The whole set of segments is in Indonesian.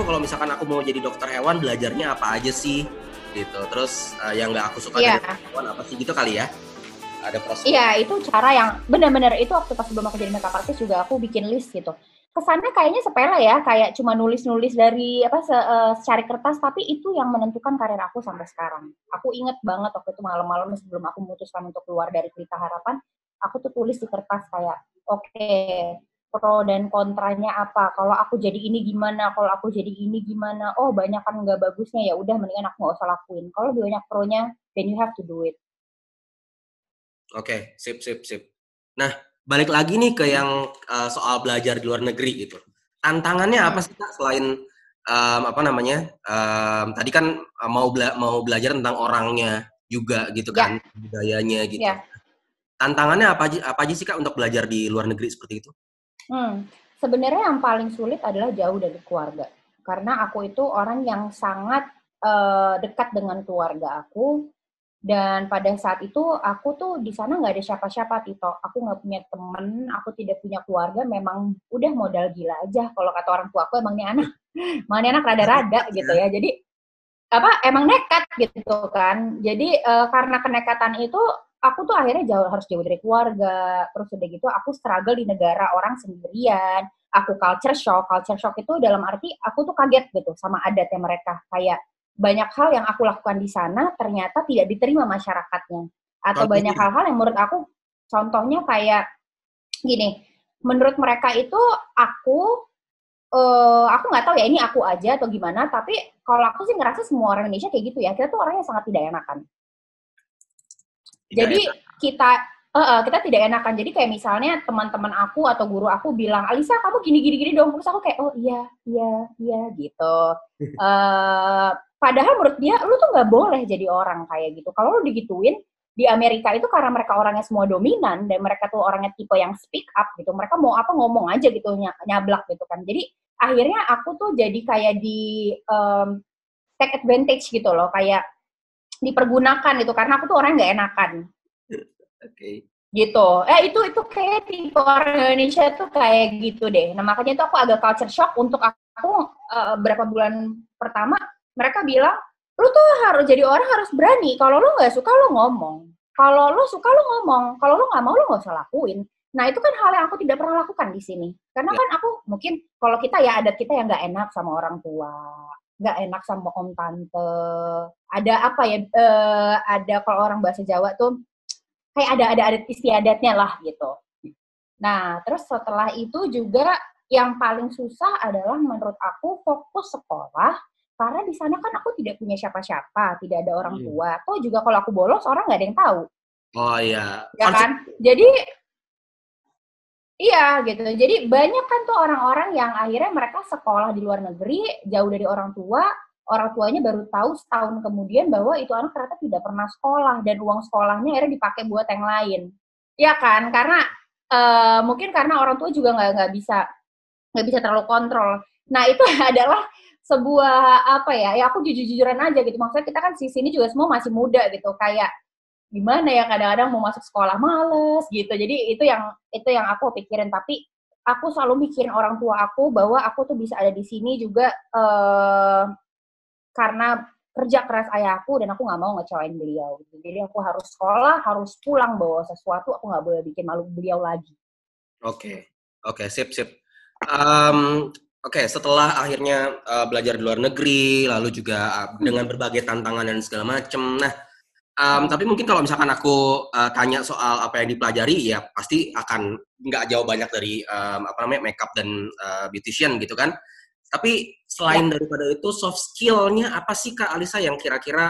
aku kalau misalkan aku mau jadi dokter hewan belajarnya apa aja sih gitu. Terus uh, yang nggak aku suka yeah. dari hewan apa sih gitu kali ya? Ada proses. Iya, itu cara yang benar-benar itu waktu pas sebelum aku jadi makeup artist juga aku bikin list gitu. Kesannya kayaknya sepele ya, kayak cuma nulis-nulis dari apa se, uh, secari kertas, tapi itu yang menentukan karir aku sampai sekarang. Aku inget banget waktu itu malam-malam sebelum aku memutuskan untuk keluar dari Pelita Harapan, aku tuh tulis di kertas kayak, oke, okay, pro dan kontranya apa? Kalau aku jadi ini gimana? Kalau aku jadi ini gimana? Oh banyak kan nggak bagusnya. Ya udah mendingan aku nggak usah lakuin. Kalau banyak pro-nya then you have to do it. Oke okay, sip sip sip. Nah balik lagi nih ke yang uh, soal belajar di luar negeri gitu. Tantangannya apa sih kak selain um, apa namanya um, tadi kan uh, mau bela mau belajar tentang orangnya juga gitu ya. kan yeah. budayanya gitu. Yeah. tantangannya apa aja apa aja sih kak untuk belajar di luar negeri seperti itu Hmm, sebenarnya yang paling sulit adalah jauh dari keluarga. Karena aku itu orang yang sangat uh, dekat dengan keluarga aku. Dan pada saat itu aku tuh di sana nggak ada siapa-siapa Tito. Aku nggak punya temen, aku tidak punya keluarga. Memang udah modal gila aja. Kalau kata orang tua aku emang nih anak, mana anak rada-rada gitu ya. Jadi apa emang nekat gitu kan. Jadi uh, karena kenekatan itu aku tuh akhirnya jauh harus jauh dari keluarga terus udah gitu aku struggle di negara orang sendirian. Aku culture shock culture shock itu dalam arti aku tuh kaget gitu sama adatnya mereka. Kayak banyak hal yang aku lakukan di sana ternyata tidak diterima masyarakatnya. Atau oh, banyak hal-hal yang menurut aku contohnya kayak gini menurut mereka itu aku uh, aku nggak tahu ya ini aku aja atau gimana tapi kalau aku sih ngerasa semua orang Indonesia kayak gitu ya. Kita tuh orangnya sangat tidak enakan jadi enak. kita uh, uh, kita tidak enakan. Jadi kayak misalnya teman-teman aku atau guru aku bilang, Alisa kamu gini gini dong. Terus aku kayak oh iya iya iya gitu. uh, padahal menurut dia lu tuh nggak boleh jadi orang kayak gitu. Kalau lu digituin di Amerika itu karena mereka orangnya semua dominan dan mereka tuh orangnya tipe yang speak up gitu. Mereka mau apa ngomong aja gitu ny nyablak gitu kan. Jadi akhirnya aku tuh jadi kayak di um, take advantage gitu loh kayak dipergunakan gitu karena aku tuh orang nggak enakan. Oke. Okay. Gitu. Eh itu itu kayak tipe orang Indonesia tuh kayak gitu deh. Nah makanya tuh aku agak culture shock untuk aku uh, berapa bulan pertama mereka bilang lu tuh harus jadi orang harus berani. Kalau lu nggak suka lu ngomong. Kalau lu suka lu ngomong. Kalau lu nggak mau lu nggak usah lakuin. Nah itu kan hal yang aku tidak pernah lakukan di sini. Karena yeah. kan aku mungkin kalau kita ya adat kita yang nggak enak sama orang tua nggak enak sama om tante. Ada apa ya uh, ada kalau orang bahasa Jawa tuh kayak ada ada adat istiadatnya lah gitu. Nah terus setelah itu juga yang paling susah adalah menurut aku fokus sekolah karena di sana kan aku tidak punya siapa-siapa tidak ada orang hmm. tua. Toh juga kalau aku bolos orang nggak ada yang tahu. Oh iya. Ya kan jadi Iya gitu. Jadi banyak kan tuh orang-orang yang akhirnya mereka sekolah di luar negeri, jauh dari orang tua, orang tuanya baru tahu setahun kemudian bahwa itu anak ternyata tidak pernah sekolah dan uang sekolahnya akhirnya dipakai buat yang lain. Iya kan? Karena uh, mungkin karena orang tua juga nggak nggak bisa nggak bisa terlalu kontrol. Nah itu adalah sebuah apa ya? Ya aku jujur-jujuran aja gitu. Maksudnya kita kan di sini juga semua masih muda gitu. Kayak gimana ya kadang-kadang mau masuk sekolah males gitu jadi itu yang itu yang aku pikirin tapi aku selalu mikirin orang tua aku bahwa aku tuh bisa ada di sini juga uh, karena kerja keras ayahku dan aku nggak mau ngecewain beliau jadi aku harus sekolah harus pulang bawa sesuatu aku nggak boleh bikin malu beliau lagi oke okay. oke okay, sip sip um, Oke, okay, setelah akhirnya uh, belajar di luar negeri, lalu juga uh, dengan berbagai tantangan dan segala macam. Nah, Um, tapi mungkin kalau misalkan aku uh, tanya soal apa yang dipelajari, ya pasti akan nggak jauh banyak dari um, apa namanya makeup dan uh, beautician gitu kan. Tapi selain ya. daripada itu soft skillnya apa sih kak Alisa yang kira-kira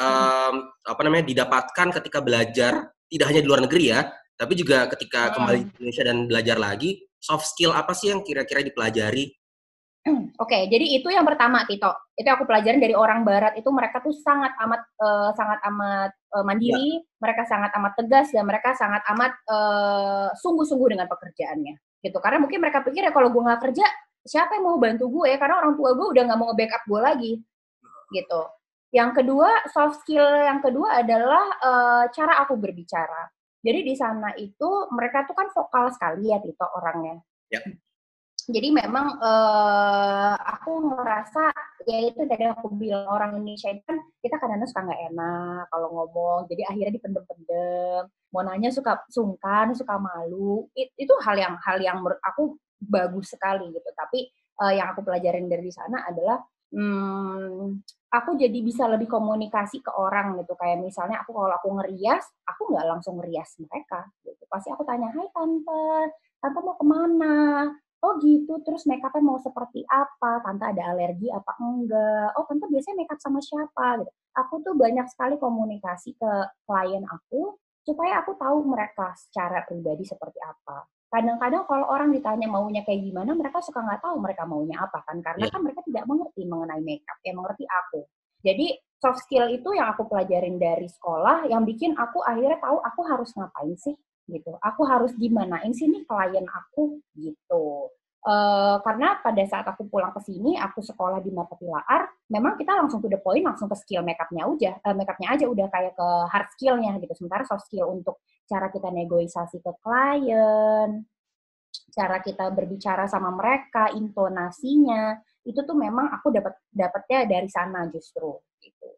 um, apa namanya didapatkan ketika belajar tidak hanya di luar negeri ya, tapi juga ketika hmm. kembali ke Indonesia dan belajar lagi soft skill apa sih yang kira-kira dipelajari Oke, okay, jadi itu yang pertama Tito. Itu aku pelajarin dari orang Barat itu mereka tuh sangat amat uh, sangat amat uh, mandiri, ya. mereka sangat amat tegas dan mereka sangat amat sungguh sungguh-sungguh dengan pekerjaannya. Gitu. Karena mungkin mereka pikir ya kalau gue nggak kerja, siapa yang mau bantu gue? Karena orang tua gue udah nggak mau nge-backup gue lagi. Gitu. Yang kedua, soft skill yang kedua adalah uh, cara aku berbicara. Jadi di sana itu mereka tuh kan vokal sekali ya Tito orangnya. Ya jadi memang uh, aku merasa ya itu dari aku bilang orang Indonesia itu kan kita kadang-kadang suka nggak enak kalau ngomong. Jadi akhirnya dipendem-pendem. Mau nanya suka sungkan suka malu. It, itu hal yang hal yang menurut aku bagus sekali gitu. Tapi uh, yang aku pelajarin dari sana adalah hmm, aku jadi bisa lebih komunikasi ke orang gitu. Kayak misalnya aku kalau aku ngerias aku nggak langsung ngerias mereka gitu. Pasti aku tanya hai tante. Tante mau ke mana oh gitu, terus make upnya mau seperti apa, tante ada alergi apa enggak, oh tante biasanya make up sama siapa gitu. Aku tuh banyak sekali komunikasi ke klien aku, supaya aku tahu mereka secara pribadi seperti apa. Kadang-kadang kalau orang ditanya maunya kayak gimana, mereka suka nggak tahu mereka maunya apa kan, karena yeah. kan mereka tidak mengerti mengenai makeup, yang mengerti aku. Jadi soft skill itu yang aku pelajarin dari sekolah, yang bikin aku akhirnya tahu aku harus ngapain sih gitu. Aku harus gimanain sih nih klien aku gitu. Uh, karena pada saat aku pulang ke sini, aku sekolah di Marta Pilar, memang kita langsung to the point, langsung ke skill makeupnya aja, uh, makeupnya aja udah kayak ke hard skillnya gitu. Sementara soft skill untuk cara kita negosiasi ke klien, cara kita berbicara sama mereka, intonasinya, itu tuh memang aku dapat dapatnya dari sana justru. Gitu.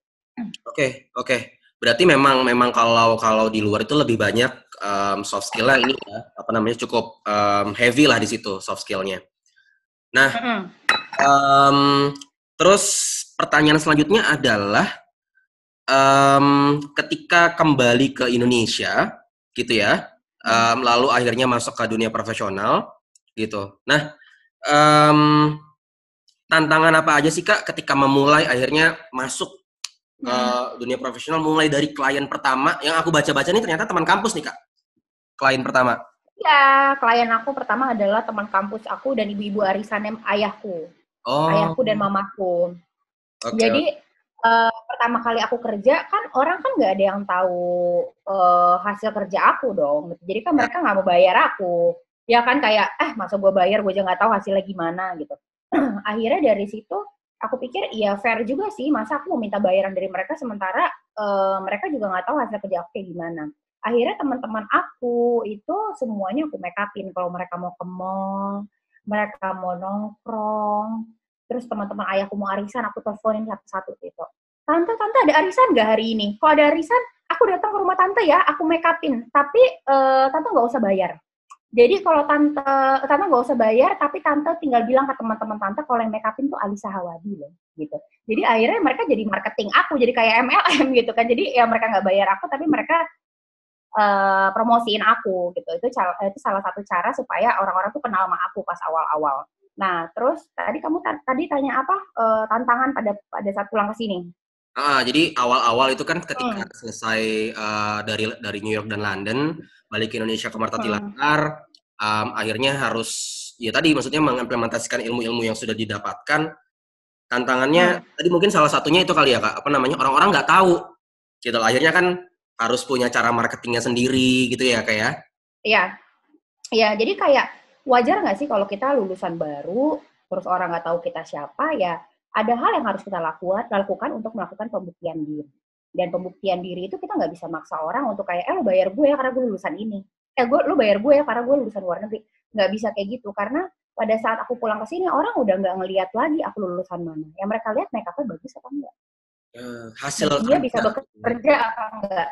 Oke, okay, oke. Okay. Berarti memang memang kalau kalau di luar itu lebih banyak um, soft skill-nya ini ya, apa namanya cukup um, heavy lah di situ soft skill-nya. Nah, um, terus pertanyaan selanjutnya adalah um, ketika kembali ke Indonesia, gitu ya, um, lalu akhirnya masuk ke dunia profesional, gitu. Nah, um, tantangan apa aja sih kak ketika memulai akhirnya masuk ke hmm. dunia profesional mulai dari klien pertama. Yang aku baca-baca ini ternyata teman kampus nih kak. Klien pertama. Ya klien aku pertama adalah teman kampus aku dan ibu-ibu arisan ayahku. Oh. ayahku dan mamaku. Okay. jadi uh, pertama kali aku kerja kan orang kan nggak ada yang tahu uh, hasil kerja aku dong. Jadi kan mereka nggak mau bayar aku. Ya kan kayak eh masa gue bayar? Gue aja nggak tahu hasilnya gimana gitu. Akhirnya dari situ aku pikir iya fair juga sih. Masa aku mau minta bayaran dari mereka sementara uh, mereka juga nggak tahu hasil kerja aku kayak gimana. Akhirnya teman-teman aku itu semuanya aku make upin. Kalau mereka mau ke mall mereka mau nongkrong terus teman-teman ayahku mau arisan aku teleponin satu-satu gitu. Tante tante ada arisan nggak hari ini? Kalau ada arisan aku datang ke rumah tante ya aku make upin. Tapi uh, tante nggak usah bayar jadi kalau tante tante nggak usah bayar, tapi tante tinggal bilang ke teman-teman tante kalau yang make upin tuh Alisa Hawadi loh, gitu. Jadi akhirnya mereka jadi marketing aku, jadi kayak MLM gitu kan. Jadi ya mereka nggak bayar aku, tapi mereka uh, promosiin aku gitu. Itu itu salah satu cara supaya orang-orang tuh kenal sama aku pas awal-awal. Nah, terus tadi kamu tadi tanya apa uh, tantangan pada pada saat pulang ke sini? Ah, jadi awal-awal itu kan ketika hmm. selesai uh, dari dari New York dan London, balik ke Indonesia ke Marta hmm. um, akhirnya harus ya tadi maksudnya mengimplementasikan ilmu-ilmu yang sudah didapatkan. Tantangannya hmm. tadi mungkin salah satunya itu kali ya kak, apa namanya orang-orang nggak tahu, gitu. Akhirnya kan harus punya cara marketingnya sendiri gitu ya kak ya? Iya, iya. Jadi kayak wajar nggak sih kalau kita lulusan baru, terus orang nggak tahu kita siapa ya? Ada hal yang harus kita lakukan, lakukan untuk melakukan pembuktian diri. Dan pembuktian diri itu kita nggak bisa maksa orang untuk kayak eh lo bayar gue ya karena gue lulusan ini. Eh gue lo bayar gue ya karena gue lulusan luar negeri. Nggak bisa kayak gitu karena pada saat aku pulang ke sini orang udah nggak ngelihat lagi aku lulusan mana. Yang mereka lihat upnya bagus apa enggak uh, hasil dia bisa bekerja apa enggak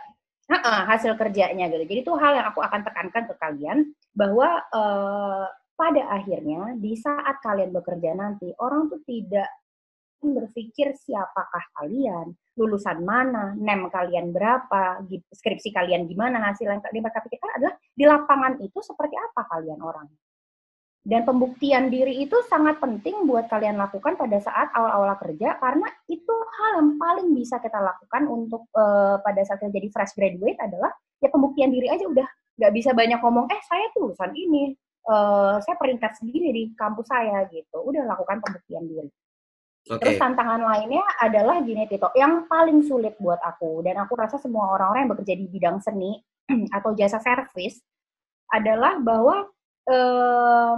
nah, hasil kerjanya gitu. Jadi itu hal yang aku akan tekankan ke kalian bahwa uh, pada akhirnya di saat kalian bekerja nanti orang tuh tidak berpikir siapakah kalian, lulusan mana, nem kalian berapa, skripsi kalian gimana, hasil yang mereka pikirkan adalah di lapangan itu seperti apa kalian orang. Dan pembuktian diri itu sangat penting buat kalian lakukan pada saat awal-awal kerja karena itu hal yang paling bisa kita lakukan untuk uh, pada saat kita jadi fresh graduate adalah ya pembuktian diri aja udah. Nggak bisa banyak ngomong eh saya tuh lulusan ini uh, saya peringkat sendiri di kampus saya gitu. Udah lakukan pembuktian diri Okay. Terus tantangan lainnya adalah gini Tito, yang paling sulit buat aku dan aku rasa semua orang-orang yang bekerja di bidang seni atau jasa servis adalah bahwa eh,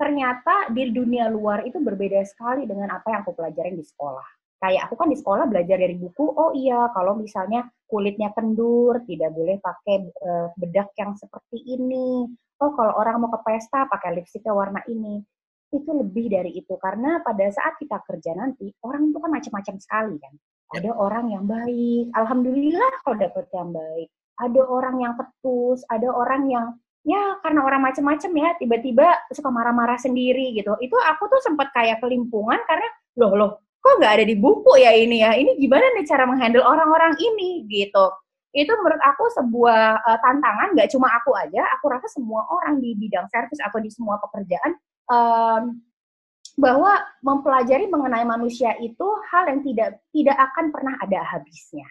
ternyata di dunia luar itu berbeda sekali dengan apa yang aku pelajarin di sekolah. Kayak aku kan di sekolah belajar dari buku, oh iya kalau misalnya kulitnya kendur tidak boleh pakai uh, bedak yang seperti ini. Oh kalau orang mau ke pesta pakai lipstiknya warna ini. Itu lebih dari itu karena pada saat kita kerja nanti orang itu kan macam-macam sekali kan. Ya. Ada orang yang baik, alhamdulillah kalau dapet yang baik. Ada orang yang ketus, ada orang yang ya karena orang macam-macam ya tiba-tiba suka marah-marah sendiri gitu. Itu aku tuh sempat kayak kelimpungan karena loh loh kok nggak ada di buku ya ini ya. Ini gimana nih cara menghandle orang-orang ini gitu itu menurut aku sebuah uh, tantangan nggak cuma aku aja aku rasa semua orang di bidang servis atau di semua pekerjaan um, bahwa mempelajari mengenai manusia itu hal yang tidak tidak akan pernah ada habisnya.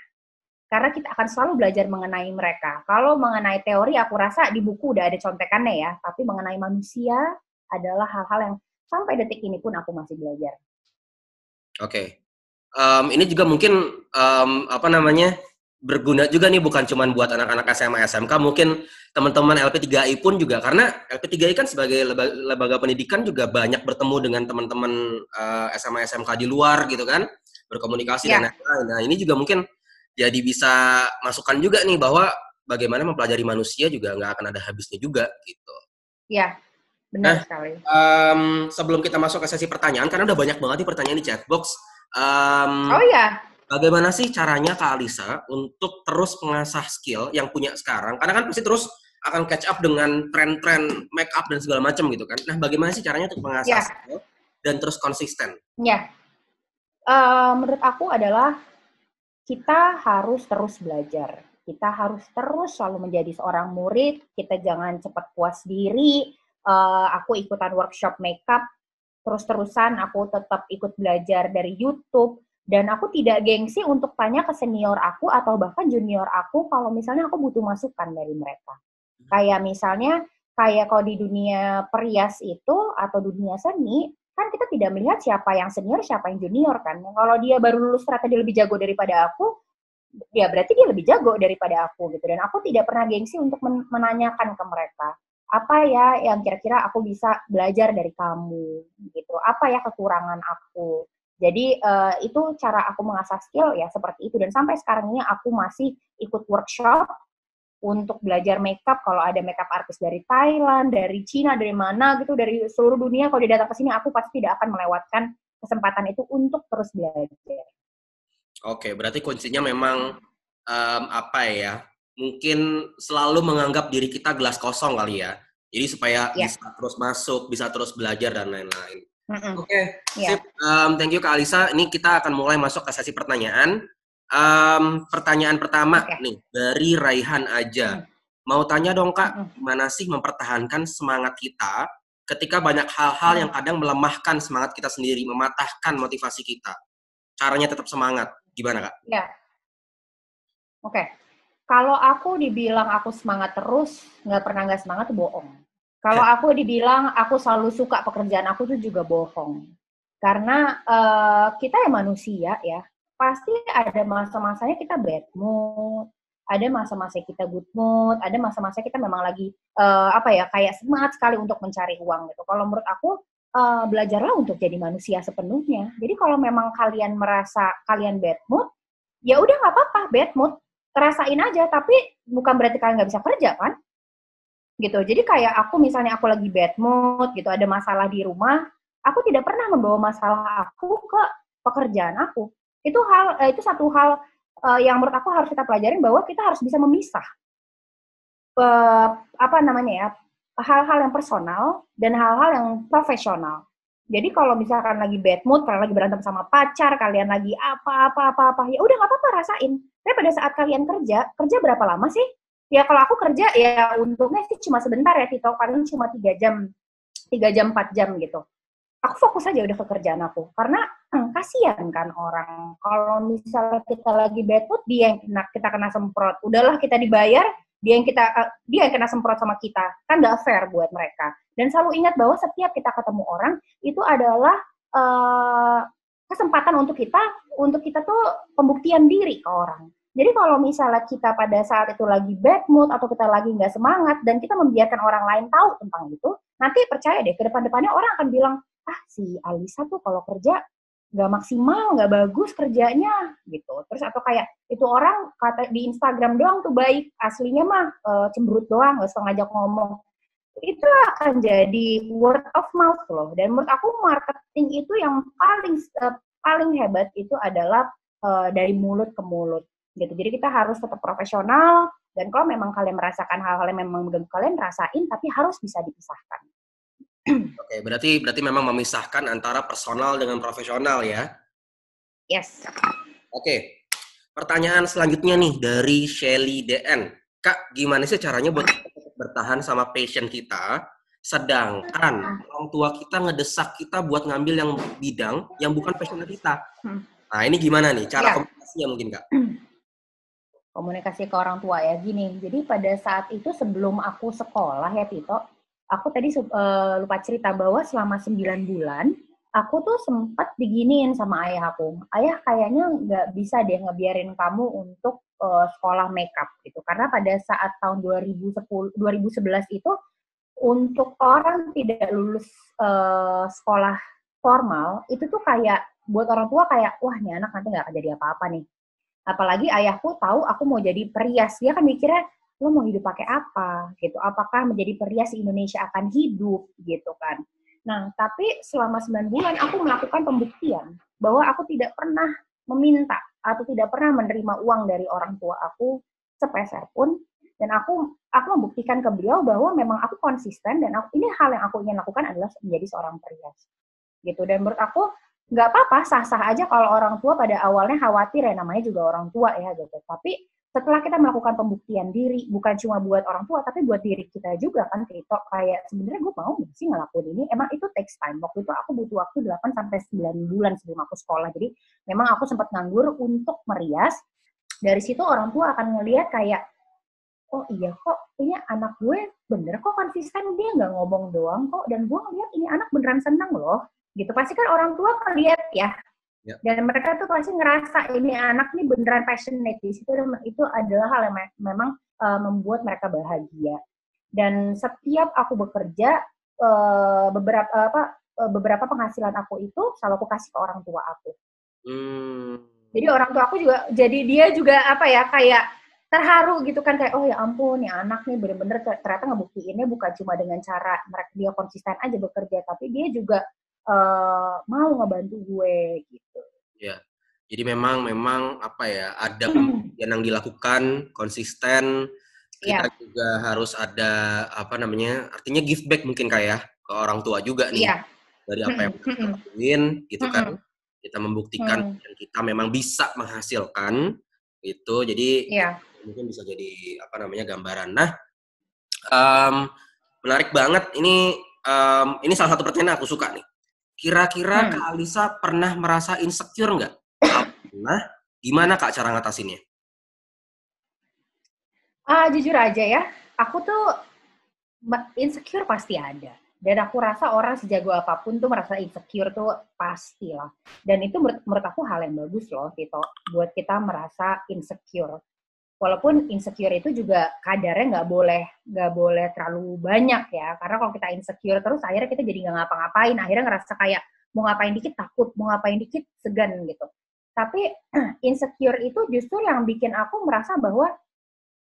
Karena kita akan selalu belajar mengenai mereka. Kalau mengenai teori aku rasa di buku udah ada contekannya ya. Tapi mengenai manusia adalah hal-hal yang sampai detik ini pun aku masih belajar. Oke. Okay. um, ini juga mungkin um, apa namanya berguna juga nih bukan cuma buat anak-anak SMA SMK mungkin teman-teman LP3I pun juga karena LP3I kan sebagai lembaga, pendidikan juga banyak bertemu dengan teman-teman uh, eh, SMA SMK di luar gitu kan berkomunikasi yeah. dan lain-lain. Nah ini juga mungkin jadi bisa masukkan juga nih bahwa bagaimana mempelajari manusia juga nggak akan ada habisnya juga gitu. Iya, benar nah, sekali. Um, sebelum kita masuk ke sesi pertanyaan karena udah banyak banget nih pertanyaan di chatbox. Um, oh ya Bagaimana sih caranya Kak Alisa untuk terus mengasah skill yang punya sekarang? Karena kan pasti terus akan catch up dengan tren-tren make up dan segala macam gitu kan. Nah, bagaimana sih caranya untuk mengasah yeah. skill dan terus konsisten? Ya, yeah. uh, menurut aku adalah kita harus terus belajar. Kita harus terus selalu menjadi seorang murid. Kita jangan cepat puas diri. Uh, aku ikutan workshop makeup, terus-terusan aku tetap ikut belajar dari YouTube dan aku tidak gengsi untuk tanya ke senior aku atau bahkan junior aku kalau misalnya aku butuh masukan dari mereka. Kayak misalnya kayak kalau di dunia perias itu atau dunia seni kan kita tidak melihat siapa yang senior siapa yang junior kan. Kalau dia baru lulus ternyata dia lebih jago daripada aku, ya berarti dia lebih jago daripada aku gitu. Dan aku tidak pernah gengsi untuk menanyakan ke mereka apa ya yang kira-kira aku bisa belajar dari kamu gitu. Apa ya kekurangan aku jadi uh, itu cara aku mengasah skill ya seperti itu dan sampai sekarang ini aku masih ikut workshop untuk belajar makeup kalau ada makeup artis dari Thailand, dari Cina, dari mana gitu, dari seluruh dunia kalau dia datang ke sini aku pasti tidak akan melewatkan kesempatan itu untuk terus belajar. Oke, berarti kuncinya memang um, apa ya? Mungkin selalu menganggap diri kita gelas kosong kali ya. Jadi supaya ya. bisa terus masuk, bisa terus belajar dan lain-lain. Oke, okay. yeah. Um, thank you Kak Alisa. Ini kita akan mulai masuk ke sesi pertanyaan. Um, pertanyaan pertama okay. nih dari Raihan aja. Mm. Mau tanya dong Kak, mm-hmm. gimana sih mempertahankan semangat kita ketika banyak hal-hal mm. yang kadang melemahkan semangat kita sendiri, mematahkan motivasi kita. Caranya tetap semangat, gimana Kak? Ya. Yeah. Oke. Okay. Kalau aku dibilang aku semangat terus, nggak pernah nggak semangat, bohong kalau aku dibilang aku selalu suka pekerjaan aku tuh juga bohong. Karena uh, kita ya manusia ya, pasti ada masa-masanya kita bad mood, ada masa-masa kita good mood, ada masa-masa kita memang lagi uh, apa ya kayak semangat sekali untuk mencari uang gitu. Kalau menurut aku uh, belajarlah untuk jadi manusia sepenuhnya. Jadi kalau memang kalian merasa kalian bad mood, ya udah nggak apa-apa bad mood, terasain aja. Tapi bukan berarti kalian nggak bisa kerja kan? Gitu. Jadi kayak aku misalnya aku lagi bad mood gitu, ada masalah di rumah, aku tidak pernah membawa masalah aku ke pekerjaan aku. Itu hal eh, itu satu hal uh, yang menurut aku harus kita pelajarin bahwa kita harus bisa memisah uh, apa namanya ya hal-hal yang personal dan hal-hal yang profesional. Jadi kalau misalkan lagi bad mood, kalian lagi berantem sama pacar, kalian lagi apa-apa apa-apa, ya udah nggak apa-apa rasain. Tapi pada saat kalian kerja, kerja berapa lama sih? Ya kalau aku kerja ya untungnya sih cuma sebentar ya Tito. Paling cuma tiga jam tiga jam empat jam gitu. Aku fokus aja udah ke kerjaan aku. Karena hmm, kasihan kan orang. Kalau misalnya kita lagi bad mood dia yang kena kita kena semprot. Udahlah kita dibayar dia yang kita uh, dia yang kena semprot sama kita. Kan gak fair buat mereka. Dan selalu ingat bahwa setiap kita ketemu orang itu adalah uh, kesempatan untuk kita untuk kita tuh pembuktian diri ke orang jadi kalau misalnya kita pada saat itu lagi bad mood atau kita lagi nggak semangat dan kita membiarkan orang lain tahu tentang itu, nanti percaya deh ke depan-depannya orang akan bilang, ah si Alisa tuh kalau kerja nggak maksimal, nggak bagus kerjanya gitu. Terus atau kayak itu orang kata di Instagram doang tuh baik, aslinya mah e, cemberut doang, nggak suka ngajak ngomong. itu akan jadi word of mouth loh. Dan menurut aku marketing itu yang paling uh, paling hebat itu adalah uh, dari mulut ke mulut gitu. Jadi kita harus tetap profesional dan kalau memang kalian merasakan hal-hal yang memang mengganggu kalian rasain tapi harus bisa dipisahkan. Oke, berarti berarti memang memisahkan antara personal dengan profesional ya. Yes. Oke. Pertanyaan selanjutnya nih dari Shelly DN. Kak, gimana sih caranya buat bertahan sama passion kita, sedangkan orang tua kita ngedesak kita buat ngambil yang bidang yang bukan passion kita. Hmm. Nah, ini gimana nih cara ya. komunikasinya mungkin, Kak? Komunikasi ke orang tua ya, gini. Jadi pada saat itu sebelum aku sekolah ya, Tito, aku tadi uh, lupa cerita bahwa selama 9 bulan, aku tuh sempat diginiin sama ayah aku. Ayah kayaknya nggak bisa deh ngebiarin kamu untuk uh, sekolah makeup gitu. Karena pada saat tahun 2010 2011 itu untuk orang tidak lulus uh, sekolah formal itu tuh kayak buat orang tua kayak wah nih anak nanti nggak akan jadi apa-apa nih. Apalagi ayahku tahu aku mau jadi perias, dia kan mikirnya lo mau hidup pakai apa? Gitu. Apakah menjadi perias Indonesia akan hidup? Gitu kan. Nah, tapi selama 9 bulan aku melakukan pembuktian bahwa aku tidak pernah meminta atau tidak pernah menerima uang dari orang tua aku sepeser pun. Dan aku aku membuktikan ke beliau bahwa memang aku konsisten dan aku, ini hal yang aku ingin lakukan adalah menjadi seorang perias. Gitu. Dan menurut aku nggak apa-apa sah-sah aja kalau orang tua pada awalnya khawatir ya namanya juga orang tua ya gitu. Tapi setelah kita melakukan pembuktian diri bukan cuma buat orang tua tapi buat diri kita juga kan Tito kayak sebenarnya gue mau sih ngelakuin ini? Emang itu takes time. Waktu itu aku butuh waktu 8 sampai 9 bulan sebelum aku sekolah. Jadi memang aku sempat nganggur untuk merias. Dari situ orang tua akan ngelihat kayak oh iya kok ini anak gue bener kok konsisten dia nggak ngomong doang kok. Dan gue ngeliat ini anak beneran senang loh gitu pasti kan orang tua ngeliat ya Ya. Dan mereka tuh pasti ngerasa ini anak nih beneran passionate di situ itu adalah hal yang me memang uh, membuat mereka bahagia. Dan setiap aku bekerja uh, beberapa apa uh, beberapa penghasilan aku itu selalu aku kasih ke orang tua aku. Hmm. Jadi orang tua aku juga jadi dia juga apa ya kayak terharu gitu kan kayak oh ya ampun nih anak nih bener-bener ternyata ngebuktiinnya bukan cuma dengan cara mereka dia konsisten aja bekerja tapi dia juga uh, mau ngebantu gue gitu. Ya, jadi memang memang apa ya ada yang dilakukan konsisten. Kita ya. juga harus ada apa namanya artinya give back mungkin kayak ya, ke orang tua juga nih ya. dari apa yang kita lakuin gitu kan. Kita membuktikan hmm. kita memang bisa menghasilkan itu. Jadi ya. mungkin bisa jadi apa namanya gambaran. Nah, um, menarik banget ini um, ini salah satu pertanyaan aku suka nih Kira-kira hmm. Kak Alisa pernah merasa insecure nggak? Pernah. Gimana Kak cara ngatasinnya? Ah, jujur aja ya, aku tuh insecure pasti ada. Dan aku rasa orang sejago apa pun tuh merasa insecure tuh pasti lah. Dan itu menurut, menurut aku hal yang bagus loh, Tito. Buat kita merasa insecure walaupun insecure itu juga kadarnya nggak boleh nggak boleh terlalu banyak ya. Karena kalau kita insecure terus akhirnya kita jadi nggak ngapa-ngapain. Akhirnya ngerasa kayak mau ngapain dikit takut. Mau ngapain dikit segan gitu. Tapi insecure itu justru yang bikin aku merasa bahwa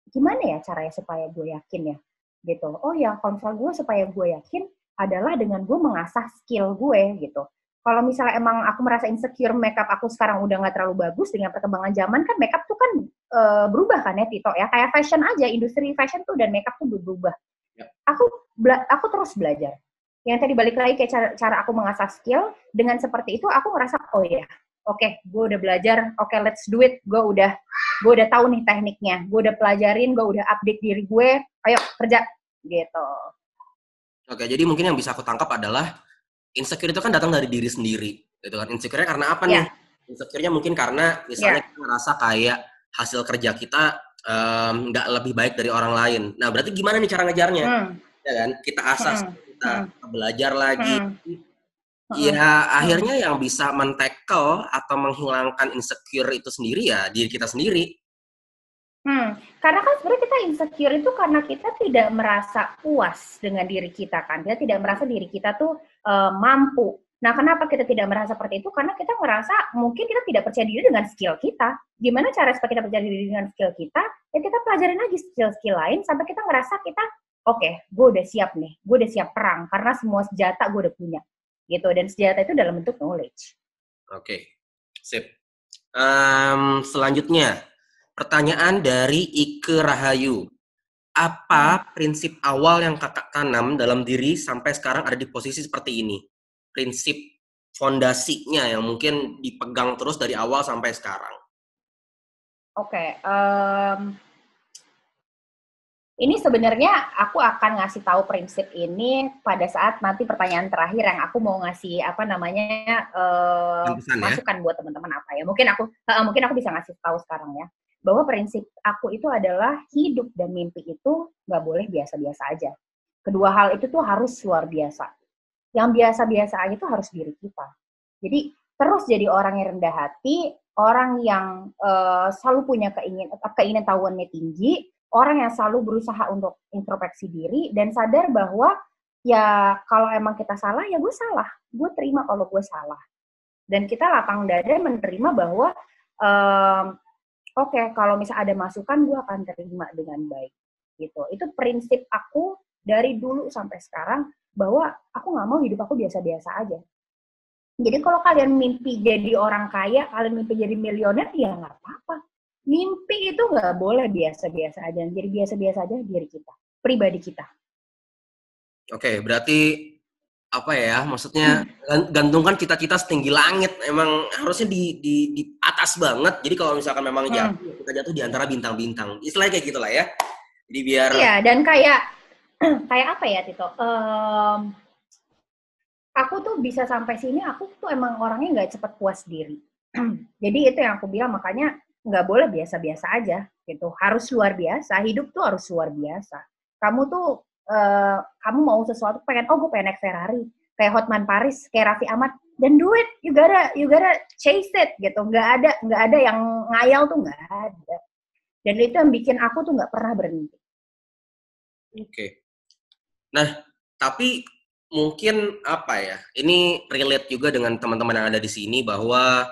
gimana ya caranya supaya gue yakin ya? Gitu. Oh ya konsol gue supaya gue yakin adalah dengan gue mengasah skill gue gitu. Kalau misalnya emang aku merasa insecure makeup aku sekarang udah nggak terlalu bagus dengan perkembangan zaman kan makeup e, berubah kan ya Tito ya kayak fashion aja industri fashion tuh dan makeup tuh berubah. Ya. Aku aku terus belajar. Yang tadi balik lagi kayak cara, cara aku mengasah skill dengan seperti itu aku ngerasa oh ya oke okay, gue udah belajar oke okay, let's do it gue udah gue udah tahu nih tekniknya gue udah pelajarin gue udah update diri gue ayo kerja gitu. Oke, jadi mungkin yang bisa aku tangkap adalah insecure itu kan datang dari diri sendiri gitu kan insecure karena apa yeah. nih insecure-nya mungkin karena misalnya yeah. kita ngerasa kayak hasil kerja kita nggak um, lebih baik dari orang lain nah berarti gimana nih cara ngejarnya hmm. ya kan kita asas hmm. kita hmm. belajar lagi hmm. Ya hmm. akhirnya yang bisa mentekel atau menghilangkan insecure itu sendiri ya diri kita sendiri Hmm, karena kan sebenarnya kita insecure itu karena kita tidak merasa puas dengan diri kita kan. Kita tidak merasa diri kita tuh uh, mampu. Nah, kenapa kita tidak merasa seperti itu? Karena kita merasa mungkin kita tidak percaya diri dengan skill kita. Gimana cara supaya kita percaya diri dengan skill kita? Ya kita pelajarin lagi skill-skill lain sampai kita ngerasa kita oke, okay, gue udah siap nih, gue udah siap perang karena semua senjata gue udah punya, gitu. Dan senjata itu dalam bentuk knowledge. Oke, okay. sip. Um, selanjutnya, pertanyaan dari Ike Rahayu. Apa hmm. prinsip awal yang kakak tanam dalam diri sampai sekarang ada di posisi seperti ini? Prinsip fondasinya yang mungkin dipegang terus dari awal sampai sekarang. Oke, okay, um, ini sebenarnya aku akan ngasih tahu prinsip ini pada saat nanti pertanyaan terakhir yang aku mau ngasih apa namanya uh, ya? masukan buat teman-teman apa ya. Mungkin aku uh, mungkin aku bisa ngasih tahu sekarang ya bahwa prinsip aku itu adalah hidup dan mimpi itu nggak boleh biasa-biasa aja. Kedua hal itu tuh harus luar biasa. Yang biasa-biasa aja itu harus diri kita. Jadi terus jadi orang yang rendah hati, orang yang uh, selalu punya keinginan keinginan tahuannya tinggi, orang yang selalu berusaha untuk introspeksi diri dan sadar bahwa ya kalau emang kita salah ya gue salah. Gue terima kalau gue salah. Dan kita lapang dada menerima bahwa um, oke okay, kalau misalnya ada masukan gue akan terima dengan baik gitu. Itu prinsip aku dari dulu sampai sekarang bahwa aku nggak mau hidup aku biasa-biasa aja jadi kalau kalian mimpi jadi orang kaya kalian mimpi jadi milioner ya nggak apa-apa mimpi itu nggak boleh biasa-biasa aja. Jadi biasa-biasa aja diri kita, pribadi kita. Oke, berarti apa ya? Maksudnya hmm. gantungkan cita-cita setinggi langit. Emang harusnya di, di, di atas banget. Jadi kalau misalkan memang hmm. jatuh, kita jatuh di antara bintang-bintang. Istilahnya kayak gitulah ya. Jadi biar. Iya, dan kayak kayak apa ya Tito? Um, aku tuh bisa sampai sini. Aku tuh emang orangnya nggak cepat puas diri. Jadi itu yang aku bilang makanya nggak boleh biasa-biasa aja gitu harus luar biasa hidup tuh harus luar biasa kamu tuh uh, kamu mau sesuatu pengen oh gue pengen naik Ferrari kayak Hotman Paris kayak Raffi Ahmad dan do it you gotta you gotta chase it gitu nggak ada nggak ada yang ngayal tuh nggak ada dan itu yang bikin aku tuh nggak pernah berhenti oke okay. Nah tapi mungkin apa ya ini relate juga dengan teman-teman yang ada di sini bahwa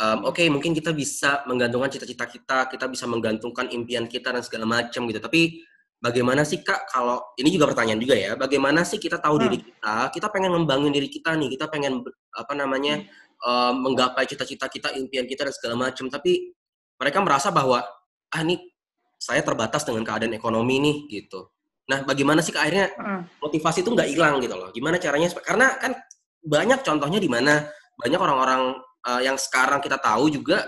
um, oke okay, mungkin kita bisa menggantungkan cita-cita kita, kita bisa menggantungkan impian kita dan segala macam gitu. Tapi bagaimana sih kak kalau ini juga pertanyaan juga ya, bagaimana sih kita tahu hmm. diri kita, kita pengen ngembangin diri kita nih, kita pengen apa namanya hmm. um, menggapai cita-cita kita, impian kita dan segala macam. Tapi mereka merasa bahwa ah ini saya terbatas dengan keadaan ekonomi nih gitu. Nah, bagaimana sih akhirnya hmm. motivasi itu nggak hilang gitu loh? Gimana caranya? Karena kan banyak contohnya di mana banyak orang-orang uh, yang sekarang kita tahu juga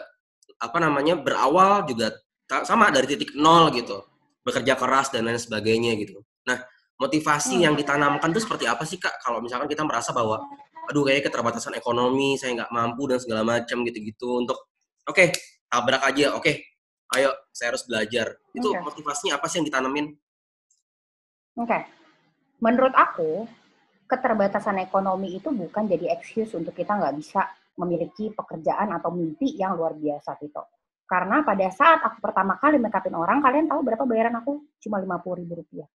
apa namanya berawal juga sama dari titik nol gitu bekerja keras dan lain sebagainya gitu nah motivasi yang ditanamkan itu seperti apa sih kak kalau misalkan kita merasa bahwa aduh kayak keterbatasan ekonomi saya nggak mampu dan segala macam gitu-gitu untuk oke okay, tabrak aja oke okay, ayo saya harus belajar itu okay. motivasinya apa sih yang ditanamin oke okay. menurut aku keterbatasan ekonomi itu bukan jadi excuse untuk kita nggak bisa memiliki pekerjaan atau mimpi yang luar biasa Tito. Karena pada saat aku pertama kali makeupin orang, kalian tahu berapa bayaran aku? Cuma puluh ribu rupiah.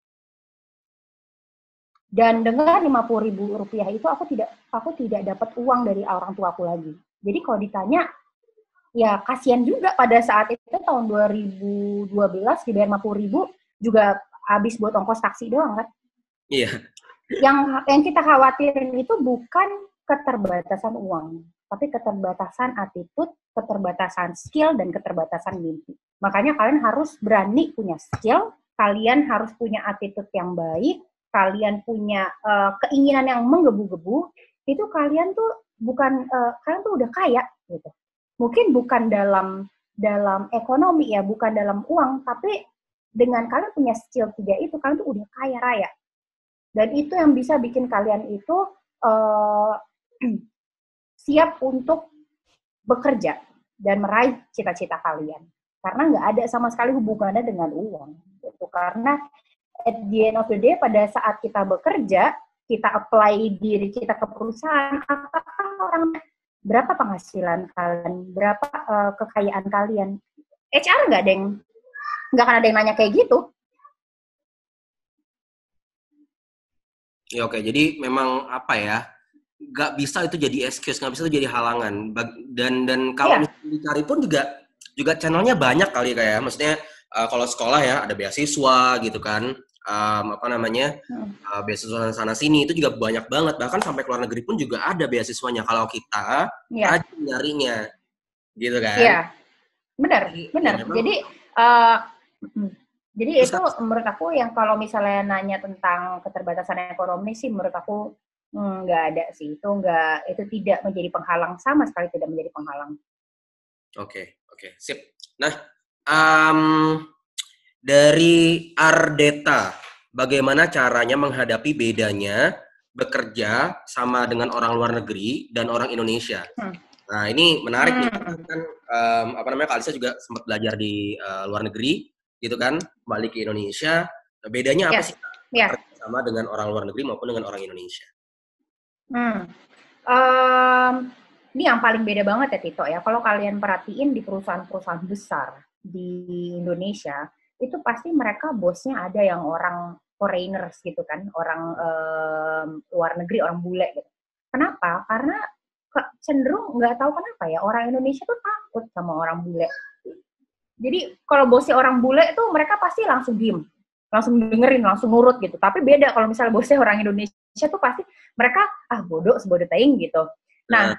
Dan dengan puluh ribu rupiah itu aku tidak aku tidak dapat uang dari orang tua aku lagi. Jadi kalau ditanya, ya kasihan juga pada saat itu tahun 2012 dibayar puluh ribu juga habis buat ongkos taksi doang kan? Iya. Yang yang kita khawatirin itu bukan keterbatasan uang, tapi keterbatasan attitude, keterbatasan skill, dan keterbatasan mimpi. Makanya kalian harus berani punya skill, kalian harus punya attitude yang baik, kalian punya uh, keinginan yang menggebu-gebu, itu kalian tuh bukan uh, kalian tuh udah kaya gitu. Mungkin bukan dalam dalam ekonomi ya, bukan dalam uang, tapi dengan kalian punya skill tiga itu, kalian tuh udah kaya raya. Dan itu yang bisa bikin kalian itu uh, siap untuk bekerja dan meraih cita-cita kalian. Karena nggak ada sama sekali hubungannya dengan uang. Gitu. Karena at the end of the day, pada saat kita bekerja, kita apply diri kita ke perusahaan, apakah orang berapa penghasilan kalian, berapa uh, kekayaan kalian? HR nggak ada yang nggak akan ada yang nanya kayak gitu. Ya oke, jadi memang apa ya? nggak bisa itu jadi excuse, nggak bisa itu jadi halangan. Dan dan kalau yeah. dicari pun juga juga channelnya banyak kali kayak, ya. maksudnya uh, kalau sekolah ya ada beasiswa gitu kan, um, apa namanya hmm. uh, beasiswa sana sini itu juga banyak banget bahkan sampai ke luar negeri pun juga ada beasiswanya kalau kita yeah. rajin nyarinya gitu kan iya benar benar ya, jadi uh, jadi Terus itu menurut aku yang kalau misalnya nanya tentang keterbatasan ekonomi sih menurut aku hmm, nggak ada sih itu nggak itu tidak menjadi penghalang sama sekali tidak menjadi penghalang oke okay, oke okay. sip nah um, dari Ardeta, bagaimana caranya menghadapi bedanya bekerja sama dengan orang luar negeri dan orang Indonesia? Hmm. Nah ini menarik hmm. nih kan um, apa namanya Kalisa juga sempat belajar di uh, luar negeri gitu kan kembali ke Indonesia. Nah, bedanya apa yeah. sih yeah. sama dengan orang luar negeri maupun dengan orang Indonesia? Hmm. Um, ini yang paling beda banget ya Tito ya. Kalau kalian perhatiin di perusahaan-perusahaan besar di Indonesia itu pasti mereka bosnya ada yang orang foreigners gitu kan, orang um, luar negeri, orang bule gitu. Kenapa? Karena cenderung nggak tahu kenapa ya orang Indonesia tuh takut sama orang bule. Jadi kalau bosnya orang bule itu mereka pasti langsung diem, langsung dengerin, langsung nurut gitu. Tapi beda kalau misalnya bosnya orang Indonesia tuh pasti mereka ah bodoh sebodoh teing gitu. Nah,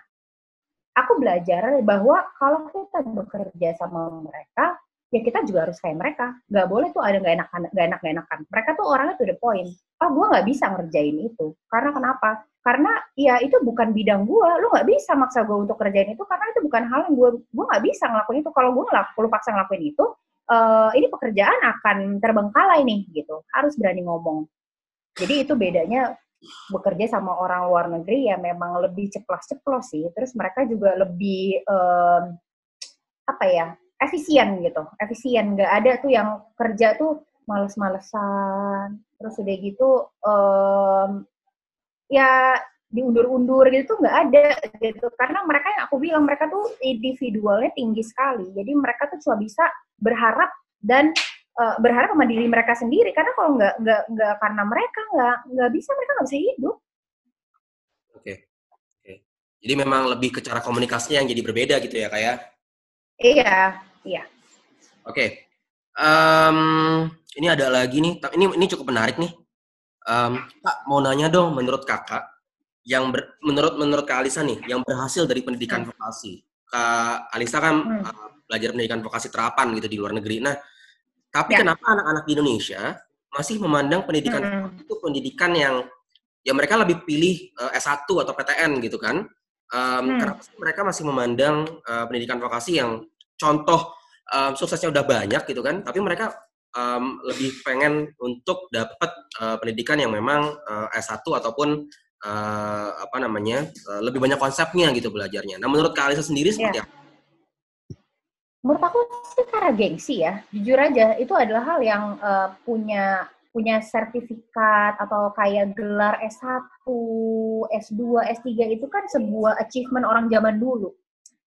aku belajar bahwa kalau kita bekerja sama mereka, ya kita juga harus kayak mereka. Gak boleh tuh ada gak enak gak enak gak enakan. Mereka tuh orangnya to the point. Oh, gue nggak bisa ngerjain itu. Karena kenapa? Karena ya itu bukan bidang gue. Lu nggak bisa maksa gue untuk kerjain itu karena itu bukan hal yang gue gue nggak bisa ngelakuin itu. Kalau gue ngelakuin, lu paksa ngelakuin itu, uh, ini pekerjaan akan terbengkalai nih gitu. Harus berani ngomong. Jadi itu bedanya bekerja sama orang luar negeri ya memang lebih ceplos-ceplos sih. Terus mereka juga lebih um, apa ya efisien gitu, efisien. Nggak ada tuh yang kerja tuh males-malesan, terus udah gitu um, ya diundur-undur gitu tuh nggak ada gitu karena mereka yang aku bilang mereka tuh individualnya tinggi sekali jadi mereka tuh cuma bisa berharap dan uh, berharap sama diri mereka sendiri karena kalau nggak nggak nggak karena mereka nggak nggak bisa mereka nggak bisa hidup oke okay. oke okay. jadi memang lebih ke cara komunikasinya yang jadi berbeda gitu ya kayak ya? iya Iya. Oke. Okay. Um, ini ada lagi nih. Ini ini cukup menarik nih. Um, Kak mau nanya dong, menurut kakak, yang ber, menurut menurut Kak Alisa nih, yang berhasil dari pendidikan hmm. vokasi. Kak Alisa kan hmm. uh, belajar pendidikan vokasi terapan gitu di luar negeri. Nah, tapi ya. kenapa anak-anak di Indonesia masih memandang pendidikan hmm. itu pendidikan yang ya mereka lebih pilih uh, eh, S1 atau PTN gitu kan? Um, hmm. Karena mereka masih memandang uh, pendidikan vokasi yang contoh um, suksesnya udah banyak gitu kan, tapi mereka um, lebih pengen untuk dapat uh, pendidikan yang memang uh, S1 ataupun uh, apa namanya uh, lebih banyak konsepnya gitu belajarnya. Nah menurut Kak Alisa sendiri seperti yeah. apa? Menurut aku sih karena gengsi ya, jujur aja itu adalah hal yang uh, punya punya sertifikat atau kayak gelar S1, S2, S3 itu kan sebuah achievement orang zaman dulu.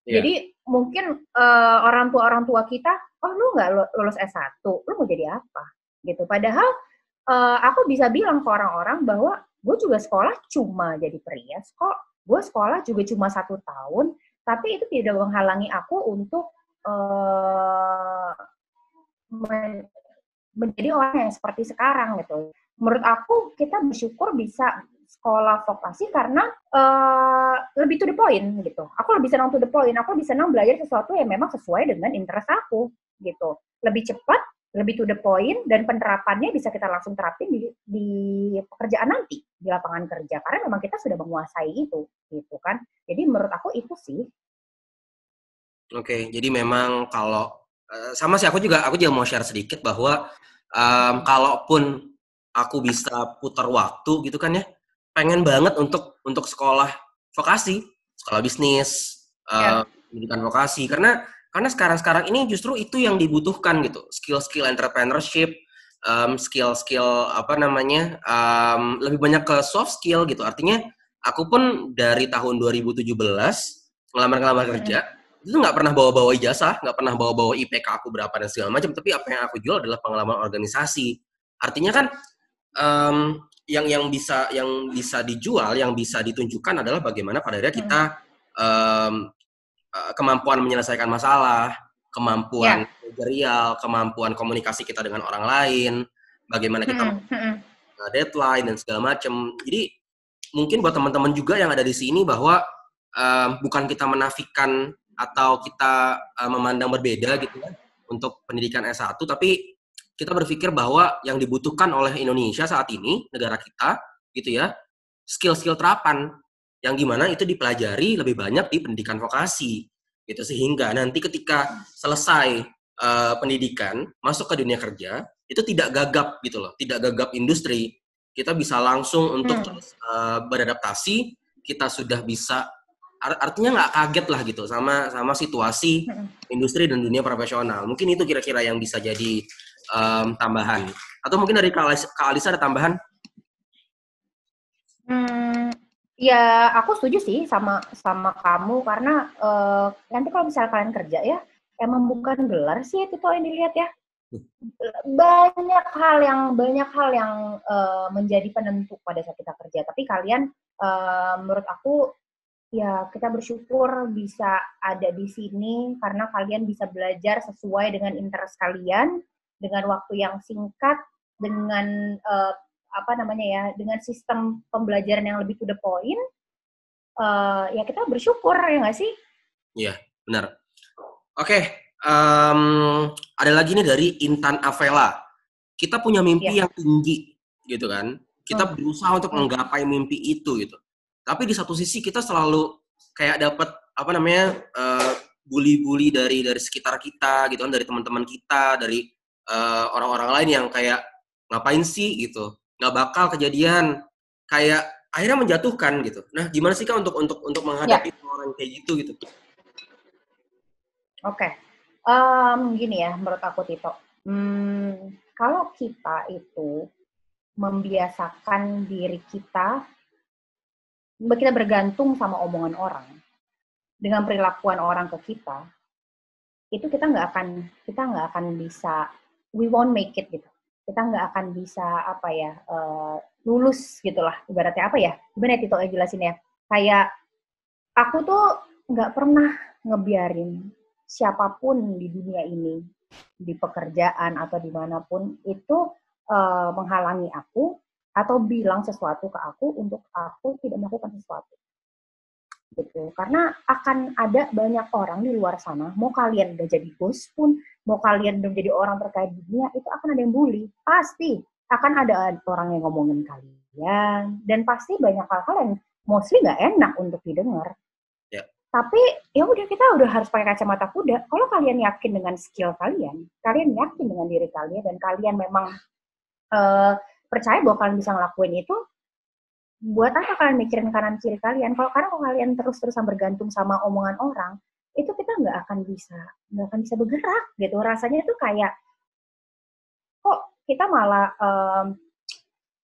Yeah. Jadi mungkin uh, orang tua orang tua kita, oh lu nggak lulus S1, lu mau jadi apa? Gitu. Padahal uh, aku bisa bilang ke orang-orang bahwa gue juga sekolah cuma jadi perias kok. Gue sekolah juga cuma satu tahun, tapi itu tidak menghalangi aku untuk uh, menjadi orang yang seperti sekarang gitu. Menurut aku kita bersyukur bisa sekolah vokasi karena uh, lebih to the point gitu. Aku lebih senang to the point. Aku lebih senang belajar sesuatu yang memang sesuai dengan interest aku gitu. Lebih cepat, lebih to the point dan penerapannya bisa kita langsung terapin di, di pekerjaan nanti di lapangan kerja karena memang kita sudah menguasai itu gitu kan. Jadi menurut aku itu sih. Oke, jadi memang kalau uh, sama sih aku juga aku juga mau share sedikit bahwa um, kalaupun aku bisa putar waktu gitu kan ya pengen banget untuk untuk sekolah vokasi, sekolah bisnis, yeah. uh, pendidikan vokasi karena karena sekarang-sekarang ini justru itu yang dibutuhkan gitu, skill-skill entrepreneurship, um, skill-skill apa namanya, um, lebih banyak ke soft skill gitu. Artinya aku pun dari tahun 2017 ngelamar-ngelamar kerja itu nggak pernah bawa-bawa ijazah, nggak pernah bawa-bawa IPK aku berapa dan segala macam, tapi apa yang aku jual adalah pengalaman organisasi. Artinya kan um, yang yang bisa yang bisa dijual, yang bisa ditunjukkan adalah bagaimana pada akhirnya kita um, kemampuan menyelesaikan masalah, kemampuan yeah. manajerial, kemampuan komunikasi kita dengan orang lain, bagaimana kita hmm, hmm. deadline dan segala macam. Jadi mungkin buat teman-teman juga yang ada di sini bahwa uh, bukan kita menafikan atau kita uh, memandang berbeda gitu kan untuk pendidikan S1 tapi kita berpikir bahwa yang dibutuhkan oleh Indonesia saat ini negara kita gitu ya skill-skill terapan yang gimana itu dipelajari lebih banyak di pendidikan vokasi gitu. Sehingga nanti ketika selesai uh, pendidikan masuk ke dunia kerja itu tidak gagap gitu loh. Tidak gagap industri. Kita bisa langsung untuk hmm. terus uh, beradaptasi. Kita sudah bisa artinya nggak kaget lah gitu sama sama situasi hmm. industri dan dunia profesional. Mungkin itu kira-kira yang bisa jadi um, tambahan. Atau mungkin dari Kak Alisa, Kak Alisa ada tambahan? Hmm, ya aku setuju sih sama sama kamu karena uh, nanti kalau misalnya kalian kerja ya emang bukan gelar sih itu yang dilihat ya banyak hal yang banyak hal yang uh, menjadi penentu pada saat kita kerja. Tapi kalian, uh, menurut aku, ya kita bersyukur bisa ada di sini karena kalian bisa belajar sesuai dengan interest kalian dengan waktu yang singkat, dengan uh, apa namanya ya, dengan sistem pembelajaran yang lebih to the point. Uh, ya kita bersyukur ya nggak sih? Iya benar. Oke, okay um, ada lagi nih dari Intan Avela. Kita punya mimpi yeah. yang tinggi, gitu kan? Kita hmm. berusaha untuk menggapai mimpi itu, gitu. Tapi di satu sisi kita selalu kayak dapat apa namanya uh, bully-bully dari dari sekitar kita, gitu kan? Dari teman-teman kita, dari orang eh, orang-orang lain yang kayak ngapain sih, gitu? Nggak bakal kejadian. Kayak akhirnya menjatuhkan, gitu. Nah, gimana sih kak untuk untuk untuk menghadapi yeah. orang kayak gitu, gitu? Oke. Okay Um, gini ya, menurut aku Tito. Hmm, kalau kita itu membiasakan diri kita, kita bergantung sama omongan orang, dengan perilakuan orang ke kita, itu kita nggak akan kita nggak akan bisa, we won't make it gitu. Kita nggak akan bisa apa ya uh, lulus gitulah ibaratnya apa ya? Gimana ya jelasin ya? Kayak aku tuh nggak pernah ngebiarin siapa pun di dunia ini, di pekerjaan atau di mana pun, itu uh, menghalangi aku atau bilang sesuatu ke aku untuk aku tidak melakukan sesuatu. Gitu. Karena akan ada banyak orang di luar sana, mau kalian udah jadi bos pun, mau kalian udah jadi orang terkait dunia, itu akan ada yang bully. Pasti akan ada orang yang ngomongin kalian. Dan pasti banyak hal-hal yang mostly nggak enak untuk didengar. Tapi ya udah kita udah harus pakai kacamata kuda. Kalau kalian yakin dengan skill kalian, kalian yakin dengan diri kalian dan kalian memang uh, percaya bahwa kalian bisa ngelakuin itu, buat apa kalian mikirin kanan kiri kalian? Kalau karena kalau kalian terus-terusan bergantung sama omongan orang, itu kita nggak akan bisa nggak akan bisa bergerak gitu. Rasanya itu kayak kok kita malah um,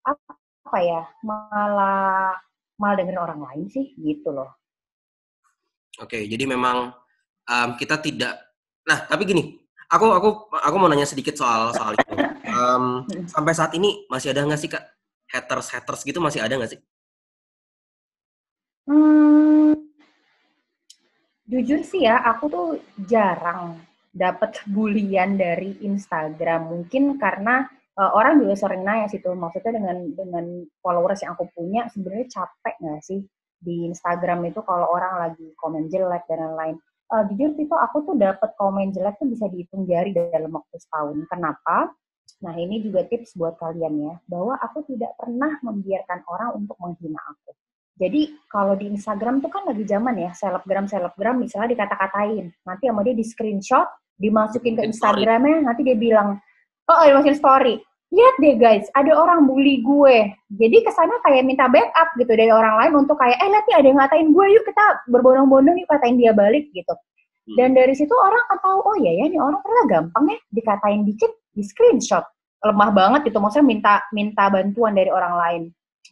apa ya malah malah dengerin orang lain sih gitu loh Oke, jadi memang um, kita tidak. Nah, tapi gini, aku aku aku mau nanya sedikit soal soal itu. Um, sampai saat ini masih ada nggak sih kak haters haters gitu masih ada nggak sih? Hmm, jujur sih ya, aku tuh jarang dapat bulian dari Instagram. Mungkin karena uh, orang juga sering nanya sih tuh, maksudnya dengan dengan followers yang aku punya, sebenarnya capek nggak sih di Instagram itu kalau orang lagi komen jelek dan lain-lain. Uh, jujur itu aku tuh dapat komen jelek tuh bisa dihitung jari dalam waktu setahun. Kenapa? Nah ini juga tips buat kalian ya, bahwa aku tidak pernah membiarkan orang untuk menghina aku. Jadi kalau di Instagram tuh kan lagi zaman ya, selebgram selebgram misalnya dikata-katain, nanti sama dia di screenshot, dimasukin ke Instagramnya, nanti dia bilang, oh dimasukin story, lihat deh guys, ada orang bully gue. Jadi ke sana kayak minta backup gitu dari orang lain untuk kayak, eh lihat nih ada yang ngatain gue, yuk kita berbondong-bondong yuk katain dia balik gitu. Hmm. Dan dari situ orang akan tahu, oh iya ya, ini orang ternyata gampang ya dikatain dikit, di screenshot. Lemah banget gitu, maksudnya minta minta bantuan dari orang lain.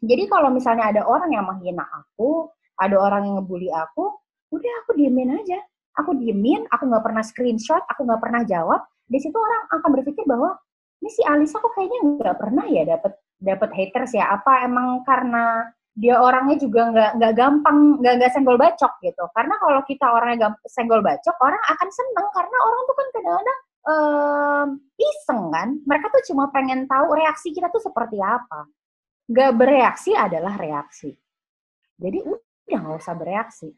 Jadi kalau misalnya ada orang yang menghina aku, ada orang yang ngebully aku, udah aku diemin aja. Aku diemin, aku nggak pernah screenshot, aku nggak pernah jawab. Di situ orang akan berpikir bahwa ini si Alisa kok kayaknya nggak pernah ya dapat dapat haters ya apa emang karena dia orangnya juga nggak nggak gampang nggak nggak senggol bacok gitu karena kalau kita orangnya senggol bacok orang akan seneng karena orang tuh kan kadang-kadang um, iseng kan. Mereka tuh cuma pengen tahu reaksi kita tuh seperti apa. Gak bereaksi adalah reaksi. Jadi udah nggak usah bereaksi.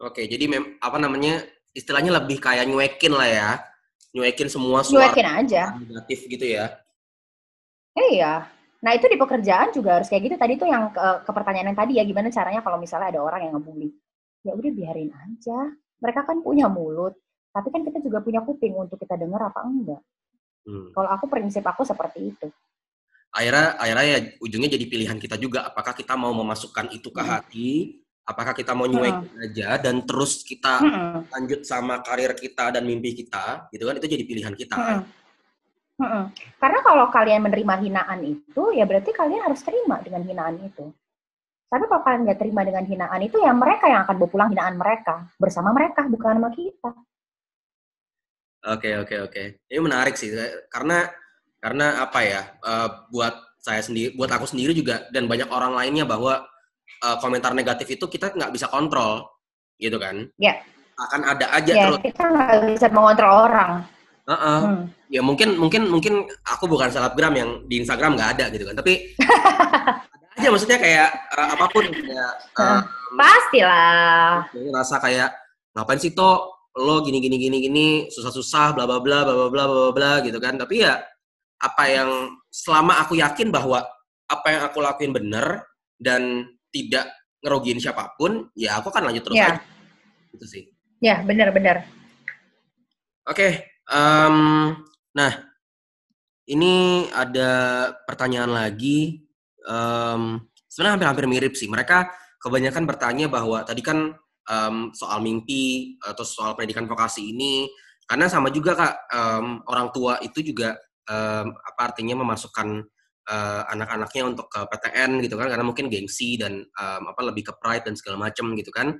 Oke, jadi mem apa namanya istilahnya lebih kayak nyuekin lah ya, nyuekin semua suara nyuekin aja negatif gitu ya. Iya. Nah itu di pekerjaan juga harus kayak gitu. Tadi tuh yang ke, ke pertanyaan yang tadi ya, gimana caranya kalau misalnya ada orang yang ngebully? Ya udah biarin aja. Mereka kan punya mulut, tapi kan kita juga punya kuping untuk kita dengar apa enggak. Hmm. Kalau aku prinsip aku seperti itu. Akhirnya, akhirnya ya ujungnya jadi pilihan kita juga. Apakah kita mau memasukkan itu ke hmm. hati, apakah kita mau nyuekin hmm. aja dan terus kita hmm. lanjut sama karir kita dan mimpi kita, gitu kan? Itu jadi pilihan kita. Hmm. Kan? Hmm. Karena kalau kalian menerima hinaan itu, ya berarti kalian harus terima dengan hinaan itu. Tapi kalau kalian nggak terima dengan hinaan itu, ya mereka yang akan bawa pulang hinaan mereka bersama mereka, bukan sama kita. Oke oke oke. Ini menarik sih, karena karena apa ya? Uh, buat saya sendiri, buat aku sendiri juga dan banyak orang lainnya bahwa uh, komentar negatif itu kita nggak bisa kontrol, gitu kan? Ya. Yeah. Akan ada aja yeah, terus. Kita nggak bisa mengontrol orang Uh -uh. Hmm. Ya mungkin mungkin mungkin aku bukan selebgram yang di Instagram nggak ada gitu kan, tapi ada aja maksudnya kayak uh, apa pun kayak uh, pastilah. Rasa kayak ngapain sih toh lo gini gini gini gini susah-susah bla bla bla bla bla bla bla bla gitu kan. Tapi ya apa yang selama aku yakin bahwa apa yang aku lakuin bener dan tidak ngerugiin siapa pun, ya aku kan lanjut terus ya. aja. Gitu sih. Ya, benar-benar. Oke, Um, nah, ini ada pertanyaan lagi. Um, sebenarnya hampir-hampir mirip sih. Mereka kebanyakan bertanya bahwa tadi kan um, soal mimpi atau soal pendidikan vokasi ini, karena sama juga kak um, orang tua itu juga um, apa artinya memasukkan uh, anak-anaknya untuk ke PTN gitu kan, karena mungkin gengsi dan um, apa lebih ke pride dan segala macam gitu kan.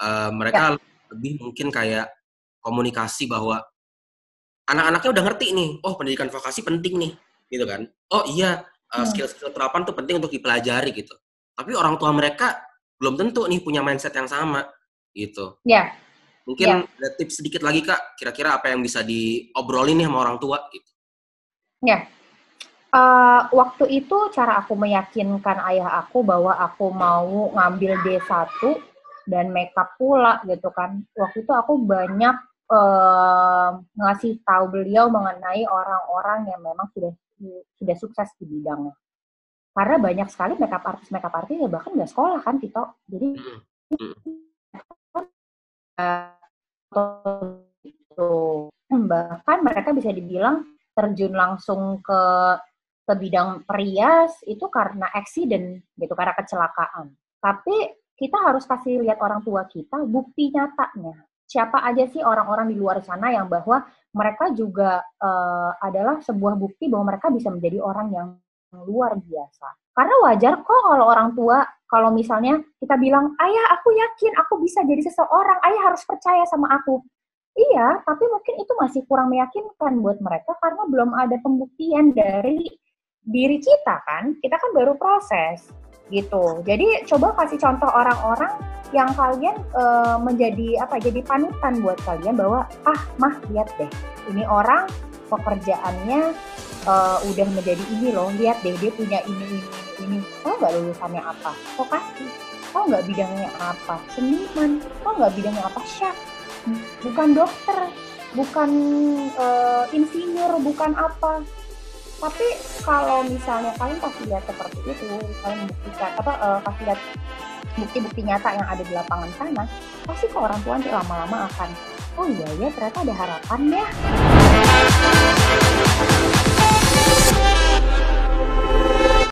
Uh, mereka ya. lebih mungkin kayak komunikasi bahwa anak-anaknya udah ngerti nih, oh pendidikan vokasi penting nih, gitu kan. Oh iya, uh, skill-skill terapan tuh penting untuk dipelajari gitu. Tapi orang tua mereka belum tentu nih punya mindset yang sama, gitu. Ya. Yeah. Mungkin yeah. ada tips sedikit lagi kak, kira-kira apa yang bisa diobrolin nih sama orang tua gitu. Ya. Yeah. Uh, waktu itu cara aku meyakinkan ayah aku bahwa aku mau ngambil D1 dan makeup pula gitu kan. Waktu itu aku banyak uh, ngasih tahu beliau mengenai orang-orang yang memang sudah sudah sukses di bidangnya. Karena banyak sekali makeup artis makeup artis ya bahkan nggak sekolah kan Tito. Jadi itu bahkan mereka bisa dibilang terjun langsung ke ke bidang perias itu karena accident gitu karena kecelakaan. Tapi kita harus kasih lihat orang tua kita bukti nyatanya siapa aja sih orang-orang di luar sana yang bahwa mereka juga uh, adalah sebuah bukti bahwa mereka bisa menjadi orang yang luar biasa. Karena wajar kok kalau orang tua, kalau misalnya kita bilang, ayah aku yakin aku bisa jadi seseorang, ayah harus percaya sama aku. Iya, tapi mungkin itu masih kurang meyakinkan buat mereka karena belum ada pembuktian dari diri kita kan. Kita kan baru proses gitu. Jadi coba kasih contoh orang-orang yang kalian uh, menjadi apa? Jadi panutan buat kalian bahwa ah mah lihat deh, ini orang pekerjaannya uh, udah menjadi ini loh. Lihat deh dia punya ini ini ini. Tahu nggak lulusannya apa? Vokasi. Tahu nggak bidangnya apa? Seniman. Tahu nggak bidangnya apa? Chef. Bukan dokter, bukan uh, insinyur, bukan apa tapi kalau misalnya kalian pasti lihat seperti itu kalian buktikan apa uh, pasti lihat bukti-bukti nyata yang ada di lapangan sana pasti ke orang tua nanti lama-lama akan oh iya ya ternyata ada harapan ya